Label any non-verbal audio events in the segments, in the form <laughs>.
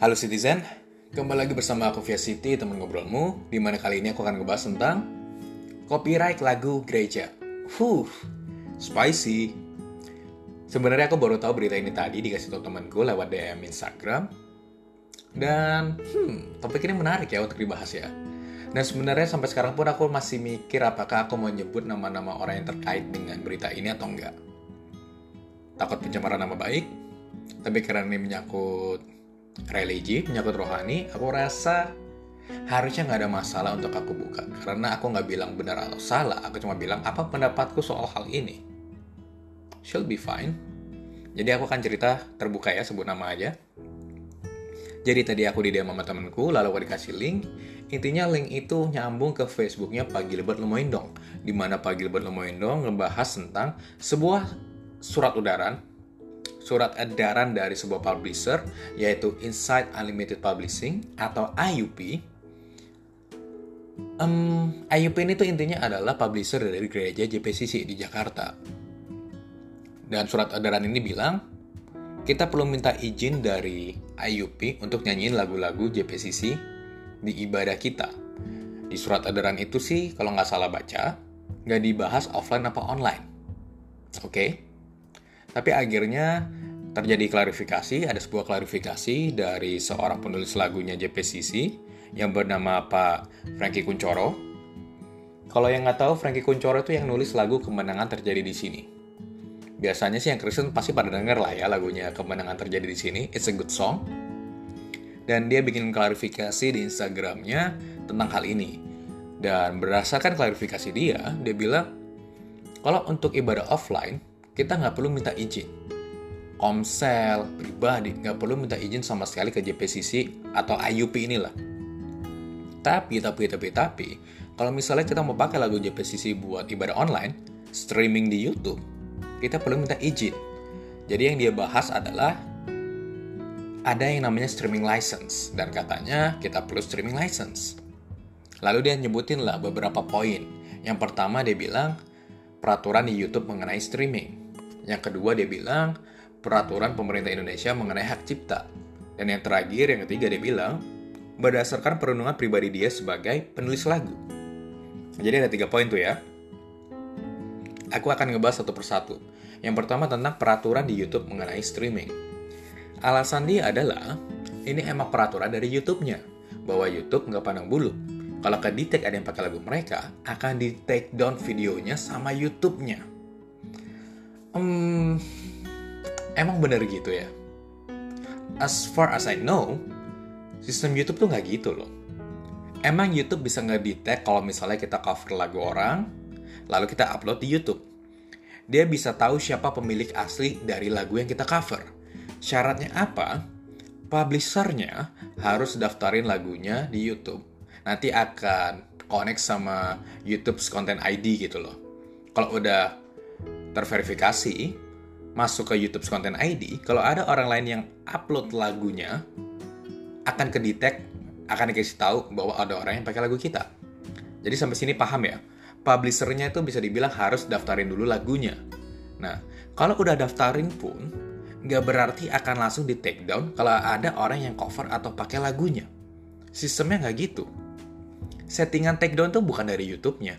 Halo Citizen, kembali lagi bersama aku Via City, teman ngobrolmu, di mana kali ini aku akan ngebahas tentang copyright lagu gereja. Huh, spicy. Sebenarnya aku baru tahu berita ini tadi dikasih tahu temanku lewat DM Instagram. Dan, hmm, topik ini menarik ya untuk dibahas ya. Dan sebenarnya sampai sekarang pun aku masih mikir apakah aku mau nyebut nama-nama orang yang terkait dengan berita ini atau enggak. Takut pencemaran nama baik, tapi karena ini menyangkut religi, menyangkut rohani, aku rasa harusnya nggak ada masalah untuk aku buka. Karena aku nggak bilang benar atau salah, aku cuma bilang apa pendapatku soal hal ini. She'll be fine. Jadi aku akan cerita terbuka ya, sebut nama aja. Jadi tadi aku di DM sama temenku, lalu aku dikasih link. Intinya link itu nyambung ke Facebooknya Pak Gilbert Lemoindong. Di mana Pak Gilbert Lemoindong ngebahas tentang sebuah surat udaran surat edaran dari sebuah publisher yaitu Insight Unlimited Publishing atau IUP. Um, IUP ini tuh intinya adalah publisher dari gereja JPCC di Jakarta. Dan surat edaran ini bilang, kita perlu minta izin dari IUP untuk nyanyiin lagu-lagu JPCC di ibadah kita. Di surat edaran itu sih, kalau nggak salah baca, nggak dibahas offline apa online. Oke? Okay? Tapi akhirnya terjadi klarifikasi, ada sebuah klarifikasi dari seorang penulis lagunya JPCC yang bernama Pak Frankie Kuncoro. Kalau yang nggak tahu, Frankie Kuncoro itu yang nulis lagu Kemenangan Terjadi di Sini. Biasanya sih yang Kristen pasti pada denger lah ya lagunya Kemenangan Terjadi di Sini. It's a good song. Dan dia bikin klarifikasi di Instagramnya tentang hal ini. Dan berdasarkan klarifikasi dia, dia bilang, kalau untuk ibadah offline, kita nggak perlu minta izin Komsel, pribadi, nggak perlu minta izin sama sekali ke JPCC atau IUP inilah. Tapi, tapi, tapi, tapi, kalau misalnya kita mau pakai lagu JPCC buat ibadah online, streaming di YouTube, kita perlu minta izin. Jadi yang dia bahas adalah ada yang namanya streaming license dan katanya kita perlu streaming license. Lalu dia nyebutin lah beberapa poin. Yang pertama dia bilang peraturan di YouTube mengenai streaming. Yang kedua dia bilang peraturan pemerintah Indonesia mengenai hak cipta. Dan yang terakhir, yang ketiga dia bilang, berdasarkan perundungan pribadi dia sebagai penulis lagu. Jadi ada tiga poin tuh ya. Aku akan ngebahas satu persatu. Yang pertama tentang peraturan di YouTube mengenai streaming. Alasan dia adalah, ini emang peraturan dari YouTube-nya. Bahwa YouTube nggak pandang bulu. Kalau ke detect ada yang pakai lagu mereka, akan di take down videonya sama YouTube-nya. Hmm, emang bener gitu ya? As far as I know, sistem YouTube tuh nggak gitu loh. Emang YouTube bisa ngedetect kalau misalnya kita cover lagu orang, lalu kita upload di YouTube. Dia bisa tahu siapa pemilik asli dari lagu yang kita cover. Syaratnya apa? Publishernya harus daftarin lagunya di YouTube. Nanti akan connect sama YouTube's Content ID gitu loh. Kalau udah terverifikasi, masuk ke YouTube Content ID, kalau ada orang lain yang upload lagunya, akan ke detect, akan dikasih tahu bahwa ada orang yang pakai lagu kita. Jadi sampai sini paham ya? Publishernya itu bisa dibilang harus daftarin dulu lagunya. Nah, kalau udah daftarin pun, nggak berarti akan langsung di take down kalau ada orang yang cover atau pakai lagunya. Sistemnya nggak gitu. Settingan take down tuh bukan dari YouTube-nya,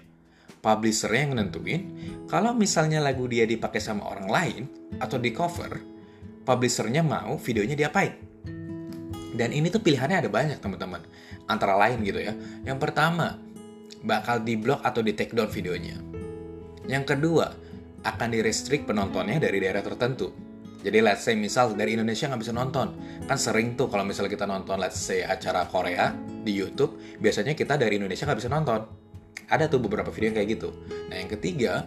publisher yang nentuin kalau misalnya lagu dia dipakai sama orang lain atau di cover, publishernya mau videonya diapain. Dan ini tuh pilihannya ada banyak teman-teman. Antara lain gitu ya. Yang pertama, bakal di block atau di take down videonya. Yang kedua, akan di restrict penontonnya dari daerah tertentu. Jadi let's say misal dari Indonesia nggak bisa nonton. Kan sering tuh kalau misalnya kita nonton let's say acara Korea di YouTube, biasanya kita dari Indonesia nggak bisa nonton ada tuh beberapa video yang kayak gitu. Nah, yang ketiga,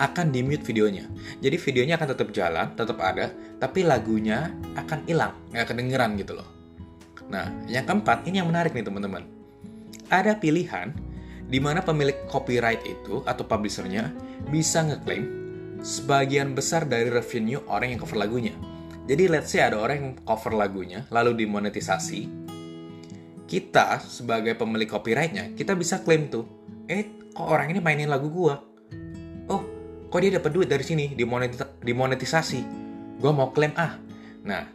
akan di-mute videonya. Jadi videonya akan tetap jalan, tetap ada, tapi lagunya akan hilang, nggak kedengeran gitu loh. Nah, yang keempat, ini yang menarik nih teman-teman. Ada pilihan di mana pemilik copyright itu atau publishernya bisa ngeklaim sebagian besar dari revenue orang yang cover lagunya. Jadi let's say ada orang yang cover lagunya, lalu dimonetisasi. Kita sebagai pemilik copyrightnya, kita bisa klaim tuh eh kok orang ini mainin lagu gua oh kok dia dapat duit dari sini dimonetisasi gua mau klaim ah nah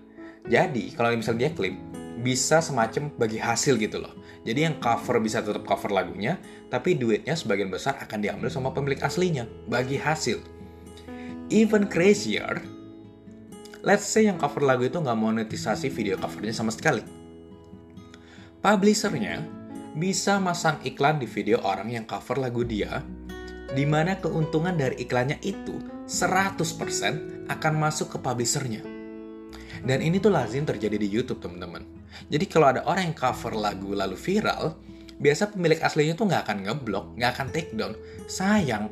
jadi kalau misalnya dia klaim bisa semacam bagi hasil gitu loh. Jadi yang cover bisa tetap cover lagunya, tapi duitnya sebagian besar akan diambil sama pemilik aslinya, bagi hasil. Even crazier, let's say yang cover lagu itu nggak monetisasi video covernya sama sekali. Publishernya bisa masang iklan di video orang yang cover lagu dia, di mana keuntungan dari iklannya itu 100% akan masuk ke publishernya. Dan ini tuh lazim terjadi di YouTube teman-teman. Jadi kalau ada orang yang cover lagu lalu viral, biasa pemilik aslinya tuh nggak akan ngeblok, nggak akan take down. Sayang,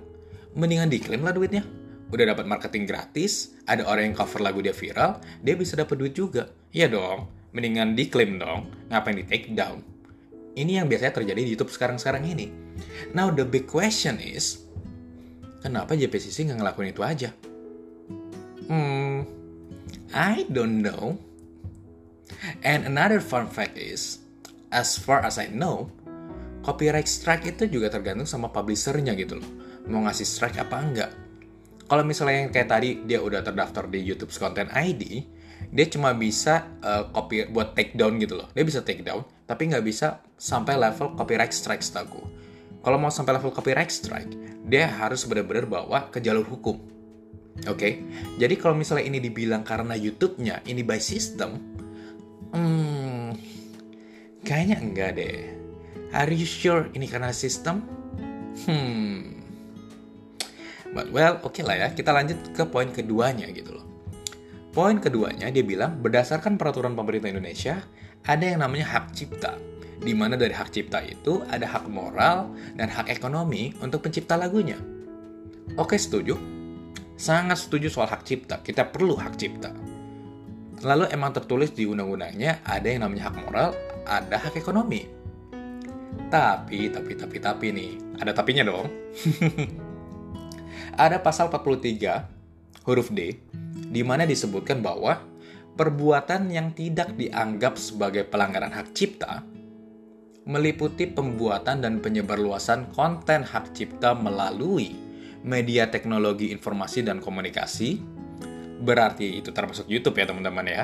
mendingan diklaim lah duitnya. Udah dapat marketing gratis, ada orang yang cover lagu dia viral, dia bisa dapat duit juga. Iya dong, mendingan diklaim dong, ngapain di take down. Ini yang biasanya terjadi di YouTube sekarang-sekarang ini. Now the big question is, kenapa JPCC nggak ngelakuin itu aja? Hmm, I don't know. And another fun fact is, as far as I know, copyright strike itu juga tergantung sama publishernya gitu loh. Mau ngasih strike apa enggak. Kalau misalnya yang kayak tadi dia udah terdaftar di YouTube Content ID, dia cuma bisa uh, copy buat take down gitu loh. Dia bisa take down, tapi nggak bisa sampai level copyright strike setaku. Kalau mau sampai level copyright strike, dia harus benar-benar bawa ke jalur hukum Oke, okay? jadi kalau misalnya ini dibilang karena YouTube-nya ini by system, hmm, kayaknya enggak deh. Are you sure ini karena sistem? Hmm. But well, oke okay lah ya. Kita lanjut ke poin keduanya gitu loh. Poin keduanya dia bilang berdasarkan peraturan pemerintah Indonesia ada yang namanya hak cipta. Di mana dari hak cipta itu ada hak moral dan hak ekonomi untuk pencipta lagunya. Oke, setuju? sangat setuju soal hak cipta. Kita perlu hak cipta. Lalu emang tertulis di undang-undangnya ada yang namanya hak moral, ada hak ekonomi. Tapi, tapi, tapi, tapi nih, ada tapinya dong. <laughs> ada pasal 43 huruf D di mana disebutkan bahwa perbuatan yang tidak dianggap sebagai pelanggaran hak cipta meliputi pembuatan dan penyebarluasan konten hak cipta melalui media teknologi informasi dan komunikasi, berarti itu termasuk YouTube ya teman-teman ya,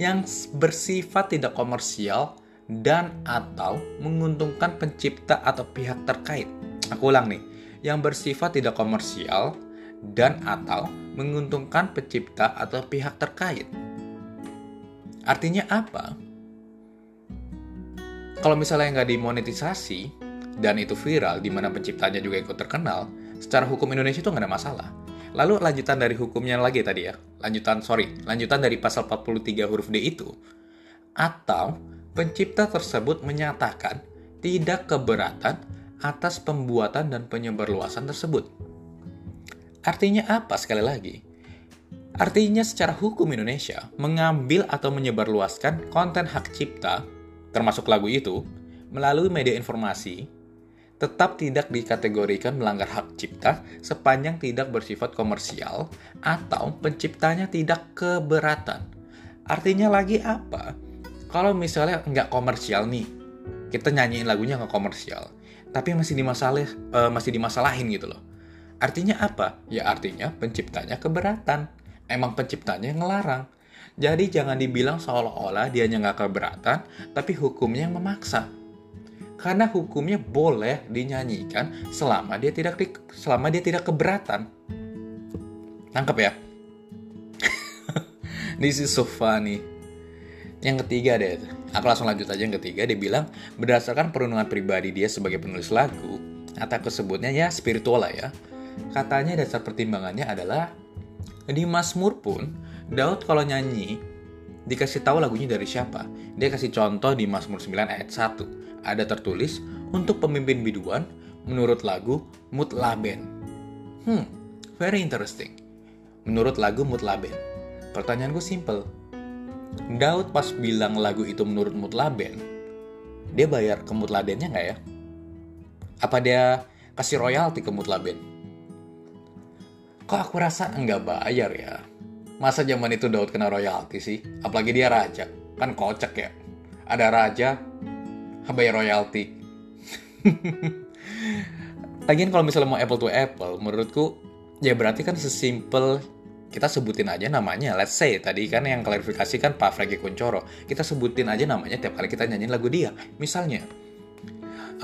yang bersifat tidak komersial dan atau menguntungkan pencipta atau pihak terkait. Aku ulang nih, yang bersifat tidak komersial dan atau menguntungkan pencipta atau pihak terkait. Artinya apa? Kalau misalnya nggak dimonetisasi dan itu viral di mana penciptanya juga ikut terkenal, secara hukum Indonesia itu nggak ada masalah. Lalu lanjutan dari hukumnya lagi tadi ya, lanjutan sorry, lanjutan dari pasal 43 huruf D itu, atau pencipta tersebut menyatakan tidak keberatan atas pembuatan dan penyebarluasan tersebut. Artinya apa sekali lagi? Artinya secara hukum Indonesia, mengambil atau menyebarluaskan konten hak cipta, termasuk lagu itu, melalui media informasi, tetap tidak dikategorikan melanggar hak cipta sepanjang tidak bersifat komersial atau penciptanya tidak keberatan. Artinya lagi apa? Kalau misalnya nggak komersial nih, kita nyanyiin lagunya nggak komersial, tapi masih dimasalah, uh, masih dimasalahin gitu loh. Artinya apa? Ya artinya penciptanya keberatan. Emang penciptanya yang ngelarang. Jadi jangan dibilang seolah-olah dia nggak keberatan, tapi hukumnya yang memaksa karena hukumnya boleh dinyanyikan selama dia tidak di, selama dia tidak keberatan. Tangkap ya? <laughs> This is so funny. Yang ketiga deh, aku langsung lanjut aja yang ketiga. Dia bilang berdasarkan perundungan pribadi dia sebagai penulis lagu, atau kesebutnya ya spiritual lah ya. Katanya dasar pertimbangannya adalah di Mazmur pun Daud kalau nyanyi dikasih tahu lagunya dari siapa. Dia kasih contoh di Mazmur 9 ayat 1 ada tertulis untuk pemimpin biduan menurut lagu Mutlaben. Hmm, very interesting. Menurut lagu Mutlaben. Pertanyaanku simple. Daud pas bilang lagu itu menurut Mutlaben, dia bayar ke Mutlabennya nggak ya? Apa dia kasih royalti ke Mutlaben? Kok aku rasa nggak bayar ya? Masa zaman itu Daud kena royalti sih? Apalagi dia raja. Kan kocak ya. Ada raja, bayar royalti. <laughs> Lagian kalau misalnya mau apple to apple, menurutku ya berarti kan sesimpel kita sebutin aja namanya. Let's say tadi kan yang klarifikasi kan Pak Franky Kuncoro. Kita sebutin aja namanya tiap kali kita nyanyiin lagu dia. Misalnya,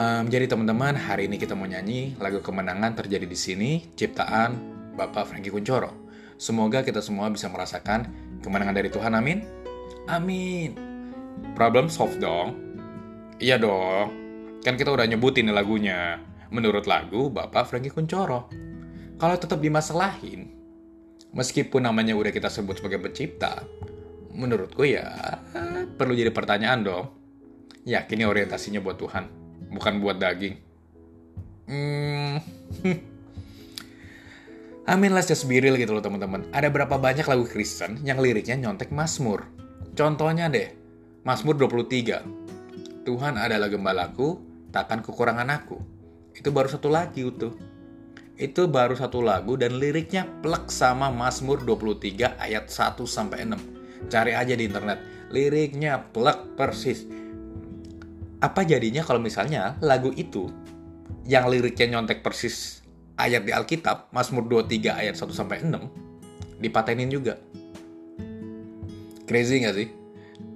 um, jadi teman-teman hari ini kita mau nyanyi lagu kemenangan terjadi di sini ciptaan Bapak Franky Kuncoro. Semoga kita semua bisa merasakan kemenangan dari Tuhan. Amin. Amin. Problem solved dong. Iya dong. Kan kita udah nyebutin lagunya. Menurut lagu Bapak Franky Kuncoro. Kalau tetap dimasalahin, meskipun namanya udah kita sebut sebagai pencipta, menurutku ya perlu jadi pertanyaan dong. Yakin orientasinya buat Tuhan, bukan buat daging. Hmm. <laughs> Amin let's just be real gitu loh teman-teman. Ada berapa banyak lagu Kristen yang liriknya nyontek Mazmur? Contohnya deh, Mazmur 23. Tuhan adalah gembalaku, takkan kekurangan aku. Itu baru satu lagi utuh itu baru satu lagu dan liriknya plek sama Mazmur 23 ayat 1 sampai 6. Cari aja di internet. Liriknya plek persis. Apa jadinya kalau misalnya lagu itu yang liriknya nyontek persis ayat di Alkitab, Mazmur 23 ayat 1 sampai 6 dipatenin juga. Crazy gak sih?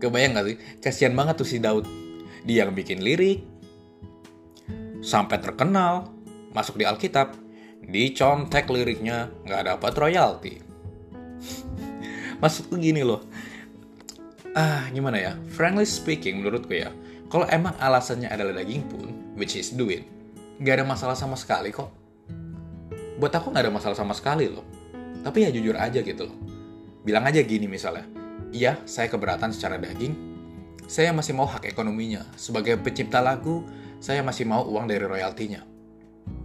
Kebayang gak sih? Kasian banget tuh si Daud. Dia yang bikin lirik, sampai terkenal, masuk di Alkitab, dicontek liriknya nggak dapat royalti <laughs> maksudku gini loh ah gimana ya frankly speaking menurutku ya kalau emang alasannya adalah daging pun which is duit nggak ada masalah sama sekali kok buat aku nggak ada masalah sama sekali loh tapi ya jujur aja gitu loh bilang aja gini misalnya iya saya keberatan secara daging saya masih mau hak ekonominya sebagai pencipta lagu saya masih mau uang dari royaltinya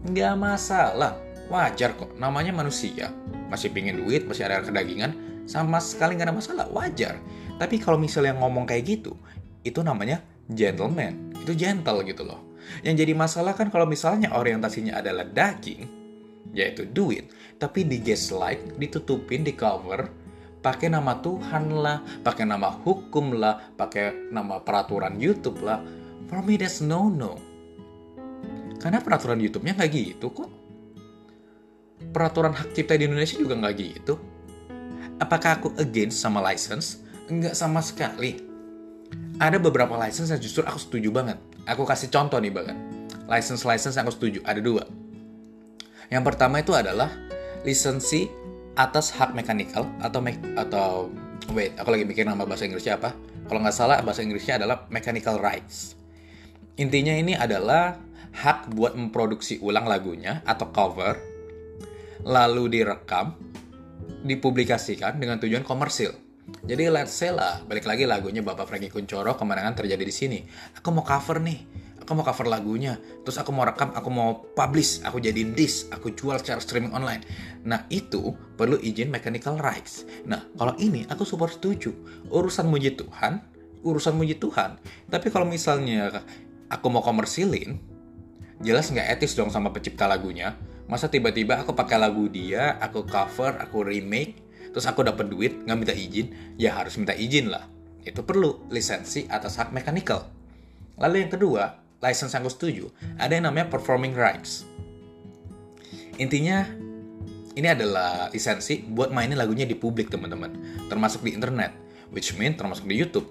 nggak masalah Wajar kok, namanya manusia. Masih pingin duit, masih ada kedagingan, sama sekali nggak ada masalah, wajar. Tapi kalau misalnya ngomong kayak gitu, itu namanya gentleman. Itu gentle gitu loh. Yang jadi masalah kan kalau misalnya orientasinya adalah daging, yaitu duit, tapi di gaslight, ditutupin, di cover, pakai nama Tuhan lah, pakai nama hukum lah, pakai nama peraturan YouTube lah. For me that's no no. Karena peraturan YouTube-nya nggak gitu kok peraturan hak cipta di Indonesia juga nggak gitu. Apakah aku against sama license? Enggak sama sekali. Ada beberapa license yang justru aku setuju banget. Aku kasih contoh nih banget. License-license yang aku setuju, ada dua. Yang pertama itu adalah lisensi atas hak mechanical atau me atau wait, aku lagi mikir nama bahasa Inggrisnya apa. Kalau nggak salah bahasa Inggrisnya adalah mechanical rights. Intinya ini adalah hak buat memproduksi ulang lagunya atau cover lalu direkam, dipublikasikan dengan tujuan komersil. Jadi let's say lah, balik lagi lagunya Bapak Franky Kuncoro, kemenangan terjadi di sini. Aku mau cover nih, aku mau cover lagunya, terus aku mau rekam, aku mau publish, aku jadi disc, aku jual secara streaming online. Nah itu perlu izin mechanical rights. Nah kalau ini aku super setuju. Urusan muji Tuhan, urusan muji Tuhan. Tapi kalau misalnya aku mau komersilin, jelas nggak etis dong sama pencipta lagunya masa tiba-tiba aku pakai lagu dia aku cover aku remake terus aku dapat duit nggak minta izin ya harus minta izin lah itu perlu lisensi atas hak mechanical lalu yang kedua license yang aku setuju ada yang namanya performing rights. Intinya ini adalah lisensi buat mainin lagunya di publik teman-teman. Termasuk di internet which mean termasuk di YouTube.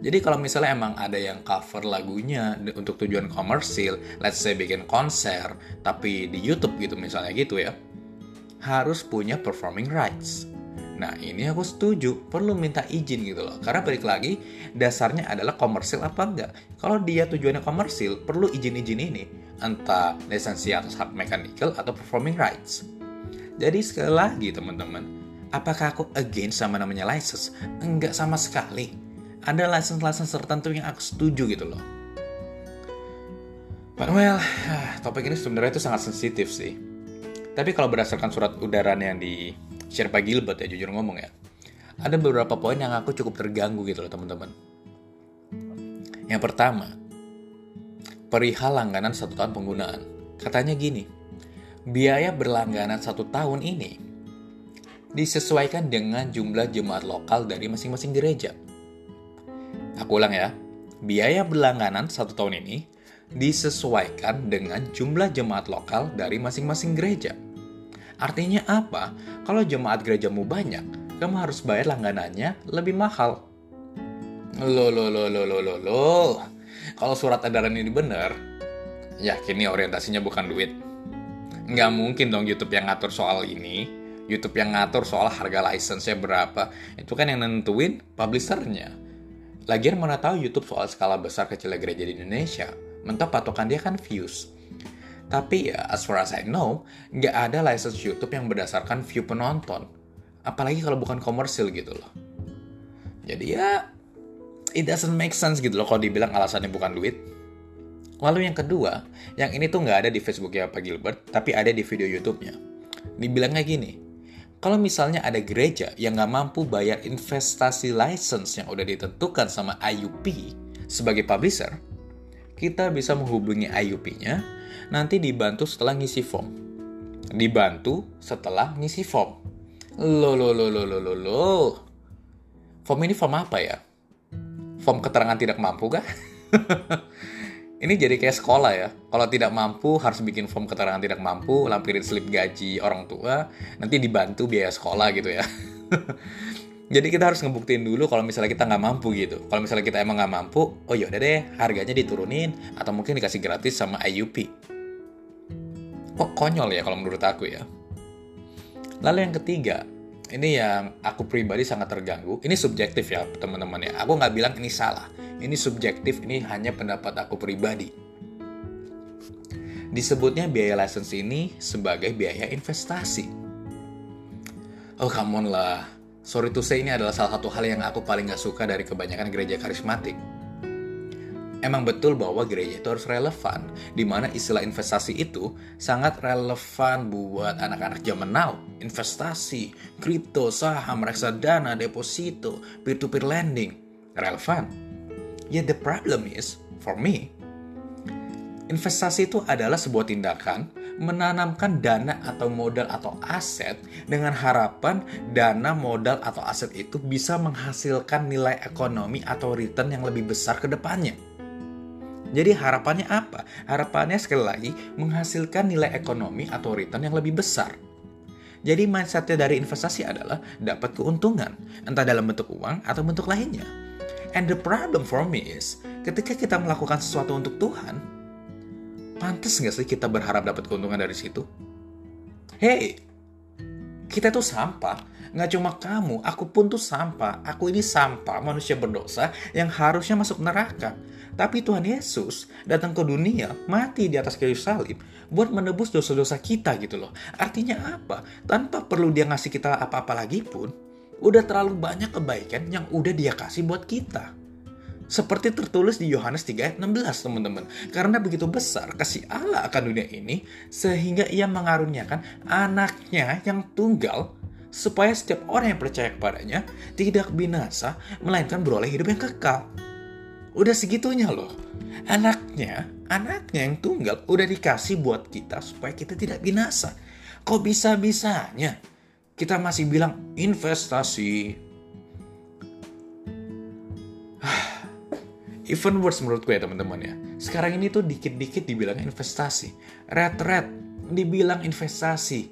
Jadi kalau misalnya emang ada yang cover lagunya untuk tujuan komersil, let's say bikin konser, tapi di YouTube gitu misalnya gitu ya, harus punya performing rights. Nah ini aku setuju, perlu minta izin gitu loh. Karena balik lagi, dasarnya adalah komersil apa enggak. Kalau dia tujuannya komersil, perlu izin-izin ini. Entah lisensi atas hak mechanical atau performing rights. Jadi sekali lagi teman-teman, apakah aku against sama namanya license? Enggak sama sekali ada license-license tertentu yang aku setuju gitu loh. But well, topik ini sebenarnya itu sangat sensitif sih. Tapi kalau berdasarkan surat udara yang di share Pak Gilbert ya jujur ngomong ya, ada beberapa poin yang aku cukup terganggu gitu loh teman-teman. Yang pertama, perihal langganan satu tahun penggunaan. Katanya gini, biaya berlangganan satu tahun ini disesuaikan dengan jumlah jemaat lokal dari masing-masing gereja. Aku ulang ya, biaya berlangganan satu tahun ini disesuaikan dengan jumlah jemaat lokal dari masing-masing gereja. Artinya apa? Kalau jemaat gerejamu banyak, kamu harus bayar langganannya lebih mahal. Lo lo lo lo lo lo lo. Kalau surat edaran ini benar, yakin nih orientasinya bukan duit. Nggak mungkin dong YouTube yang ngatur soal ini. YouTube yang ngatur soal harga license-nya berapa. Itu kan yang nentuin publishernya. Lagian mana tahu YouTube soal skala besar kecilnya gereja di Indonesia. Mentok patokan dia kan views. Tapi ya, as far as I know, nggak ada license YouTube yang berdasarkan view penonton. Apalagi kalau bukan komersil gitu loh. Jadi ya, it doesn't make sense gitu loh kalau dibilang alasannya bukan duit. Lalu yang kedua, yang ini tuh nggak ada di Facebooknya Pak Gilbert, tapi ada di video YouTube-nya. Dibilangnya gini, kalau misalnya ada gereja yang nggak mampu bayar investasi license yang udah ditentukan sama IUP sebagai publisher, kita bisa menghubungi IUP-nya, nanti dibantu setelah ngisi form. Dibantu setelah ngisi form. Lo lo lo lo lo lo lo. Form ini form apa ya? form keterangan tidak mampu kah? <laughs> ini jadi kayak sekolah ya. Kalau tidak mampu harus bikin form keterangan tidak mampu, lampirin slip gaji orang tua, nanti dibantu biaya sekolah gitu ya. <laughs> jadi kita harus ngebuktiin dulu kalau misalnya kita nggak mampu gitu. Kalau misalnya kita emang nggak mampu, oh yaudah deh, harganya diturunin atau mungkin dikasih gratis sama IUP. Kok konyol ya kalau menurut aku ya. Lalu yang ketiga, ini yang aku pribadi sangat terganggu. Ini subjektif ya teman-teman ya. Aku nggak bilang ini salah. Ini subjektif, ini hanya pendapat aku pribadi. Disebutnya biaya license ini sebagai biaya investasi. Oh come on lah. Sorry to say ini adalah salah satu hal yang aku paling gak suka dari kebanyakan gereja karismatik emang betul bahwa gereja itu harus relevan, di mana istilah investasi itu sangat relevan buat anak-anak zaman now. Investasi, kripto, saham, reksadana, deposito, peer-to-peer lending, relevan. Yet the problem is, for me, investasi itu adalah sebuah tindakan menanamkan dana atau modal atau aset dengan harapan dana modal atau aset itu bisa menghasilkan nilai ekonomi atau return yang lebih besar ke depannya. Jadi harapannya apa? Harapannya sekali lagi menghasilkan nilai ekonomi atau return yang lebih besar. Jadi mindsetnya dari investasi adalah dapat keuntungan, entah dalam bentuk uang atau bentuk lainnya. And the problem for me is, ketika kita melakukan sesuatu untuk Tuhan, pantas nggak sih kita berharap dapat keuntungan dari situ? Hey, kita tuh sampah. Nggak cuma kamu, aku pun tuh sampah. Aku ini sampah, manusia berdosa yang harusnya masuk neraka. Tapi Tuhan Yesus datang ke dunia, mati di atas kayu salib, buat menebus dosa-dosa kita gitu loh. Artinya apa? Tanpa perlu dia ngasih kita apa-apa lagi pun, udah terlalu banyak kebaikan yang udah dia kasih buat kita. Seperti tertulis di Yohanes 3 ayat 16 teman-teman. Karena begitu besar kasih Allah akan dunia ini, sehingga ia mengaruniakan anaknya yang tunggal, supaya setiap orang yang percaya kepadanya tidak binasa, melainkan beroleh hidup yang kekal. Udah segitunya loh. Anaknya, anaknya yang tunggal udah dikasih buat kita supaya kita tidak binasa. Kok bisa-bisanya kita masih bilang investasi? Even worse menurutku ya teman-teman ya. Sekarang ini tuh dikit-dikit dibilang investasi. Red-red dibilang investasi.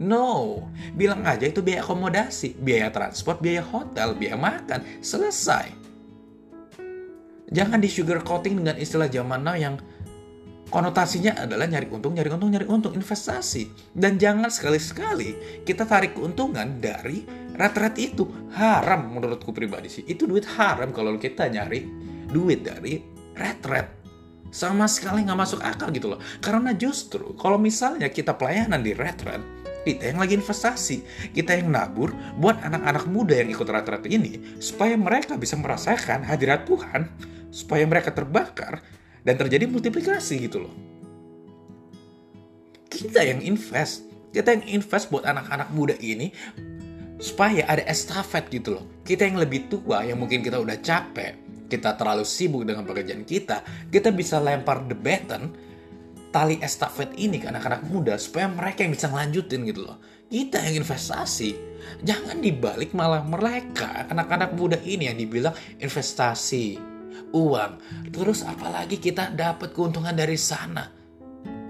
No, bilang aja itu biaya akomodasi, biaya transport, biaya hotel, biaya makan, selesai. Jangan di sugar coating dengan istilah zaman now yang konotasinya adalah nyari untung, nyari untung, nyari untung, investasi. Dan jangan sekali-sekali kita tarik keuntungan dari rat-rat itu. Haram menurutku pribadi sih. Itu duit haram kalau kita nyari duit dari rat-rat. Sama sekali nggak masuk akal gitu loh. Karena justru kalau misalnya kita pelayanan di rat-rat, kita yang lagi investasi, kita yang nabur buat anak-anak muda yang ikut rat-rat ini supaya mereka bisa merasakan hadirat Tuhan supaya mereka terbakar dan terjadi multiplikasi gitu loh. Kita yang invest, kita yang invest buat anak-anak muda ini supaya ada estafet gitu loh. Kita yang lebih tua yang mungkin kita udah capek, kita terlalu sibuk dengan pekerjaan kita, kita bisa lempar the baton tali estafet ini ke anak-anak muda supaya mereka yang bisa ngelanjutin gitu loh. Kita yang investasi, jangan dibalik malah mereka anak-anak muda ini yang dibilang investasi uang. Terus apalagi kita dapat keuntungan dari sana?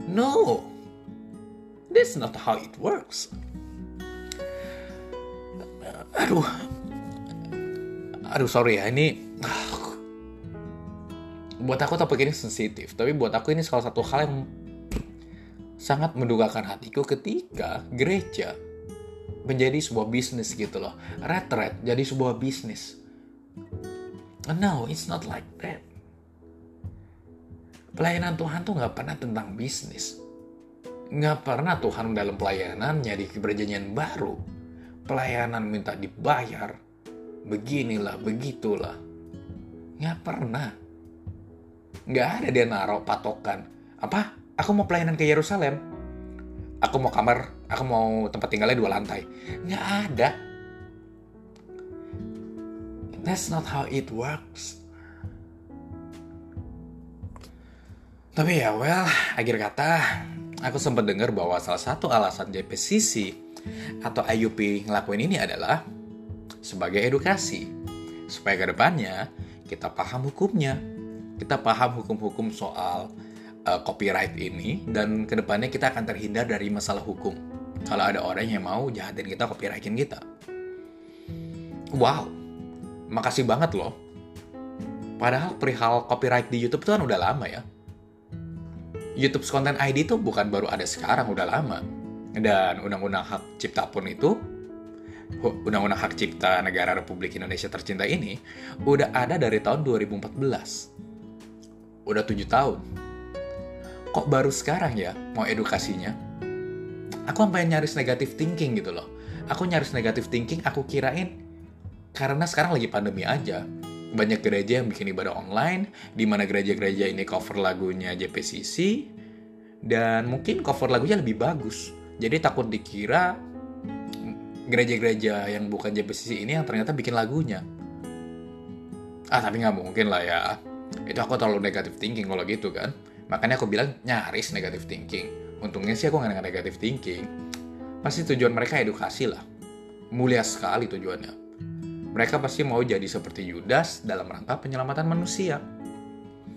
No. That's not how it works. Aduh, aduh sorry ya ini buat aku topik ini sensitif tapi buat aku ini salah satu hal yang sangat mendugakan hatiku ketika gereja menjadi sebuah bisnis gitu loh. Retret jadi sebuah bisnis. No it's not like that. Pelayanan Tuhan tuh nggak pernah tentang bisnis. Nggak pernah Tuhan dalam pelayanannya di perjanjian baru. Pelayanan minta dibayar. Beginilah, begitulah. Nggak pernah. Nggak ada dia naruh patokan. Apa? Aku mau pelayanan ke Yerusalem. Aku mau kamar, aku mau tempat tinggalnya dua lantai. Nggak ada. That's not how it works. Tapi ya, well, akhir kata, aku sempat dengar bahwa salah satu alasan JPCC atau IUP ngelakuin ini adalah sebagai edukasi. Supaya ke depannya kita paham hukumnya. Kita paham hukum-hukum soal uh, copyright ini dan ke depannya kita akan terhindar dari masalah hukum. Kalau ada orang yang mau jahatin kita, copyrightin kita. Wow, makasih banget loh. Padahal perihal copyright di YouTube itu kan udah lama ya. YouTube Content ID itu bukan baru ada sekarang, udah lama. Dan undang-undang hak cipta pun itu Undang-Undang Hak Cipta Negara Republik Indonesia tercinta ini udah ada dari tahun 2014. Udah tujuh tahun. Kok baru sekarang ya mau edukasinya? Aku sampai nyaris negatif thinking gitu loh. Aku nyaris negatif thinking, aku kirain karena sekarang lagi pandemi aja. Banyak gereja yang bikin ibadah online, di mana gereja-gereja ini cover lagunya JPCC, dan mungkin cover lagunya lebih bagus. Jadi takut dikira gereja-gereja yang bukan JPCC ini yang ternyata bikin lagunya. Ah, tapi nggak mungkin lah ya. Itu aku terlalu negatif thinking kalau gitu kan. Makanya aku bilang nyaris negatif thinking. Untungnya sih aku nggak negatif thinking. Pasti tujuan mereka edukasi lah. Mulia sekali tujuannya. Mereka pasti mau jadi seperti Yudas dalam rangka penyelamatan manusia.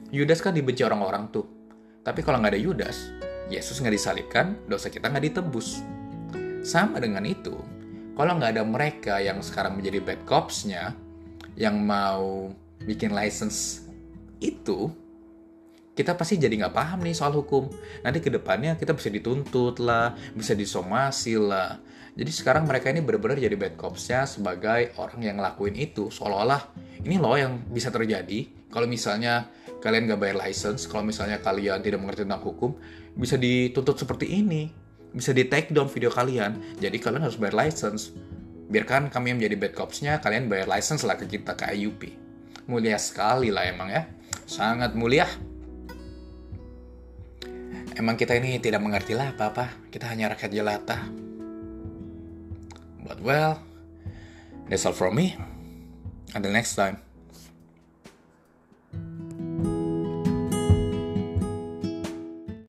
Yudas kan dibenci orang-orang tuh. Tapi kalau nggak ada Yudas, Yesus nggak disalibkan, dosa kita nggak ditebus. Sama dengan itu, kalau nggak ada mereka yang sekarang menjadi bad cops-nya, yang mau bikin license itu, kita pasti jadi nggak paham nih soal hukum. Nanti ke depannya kita bisa dituntut lah, bisa disomasi lah. Jadi sekarang mereka ini benar-benar jadi bad cops-nya sebagai orang yang ngelakuin itu. Seolah-olah ini loh yang bisa terjadi. Kalau misalnya kalian nggak bayar license, kalau misalnya kalian tidak mengerti tentang hukum, bisa dituntut seperti ini bisa di take down video kalian. Jadi kalian harus bayar license. Biarkan kami yang menjadi bad cops-nya, kalian bayar license lah ke kita, ke IUP. Mulia sekali lah emang ya. Sangat mulia. Emang kita ini tidak mengerti lah apa-apa. Kita hanya rakyat jelata. But well, that's all from me. Until next time.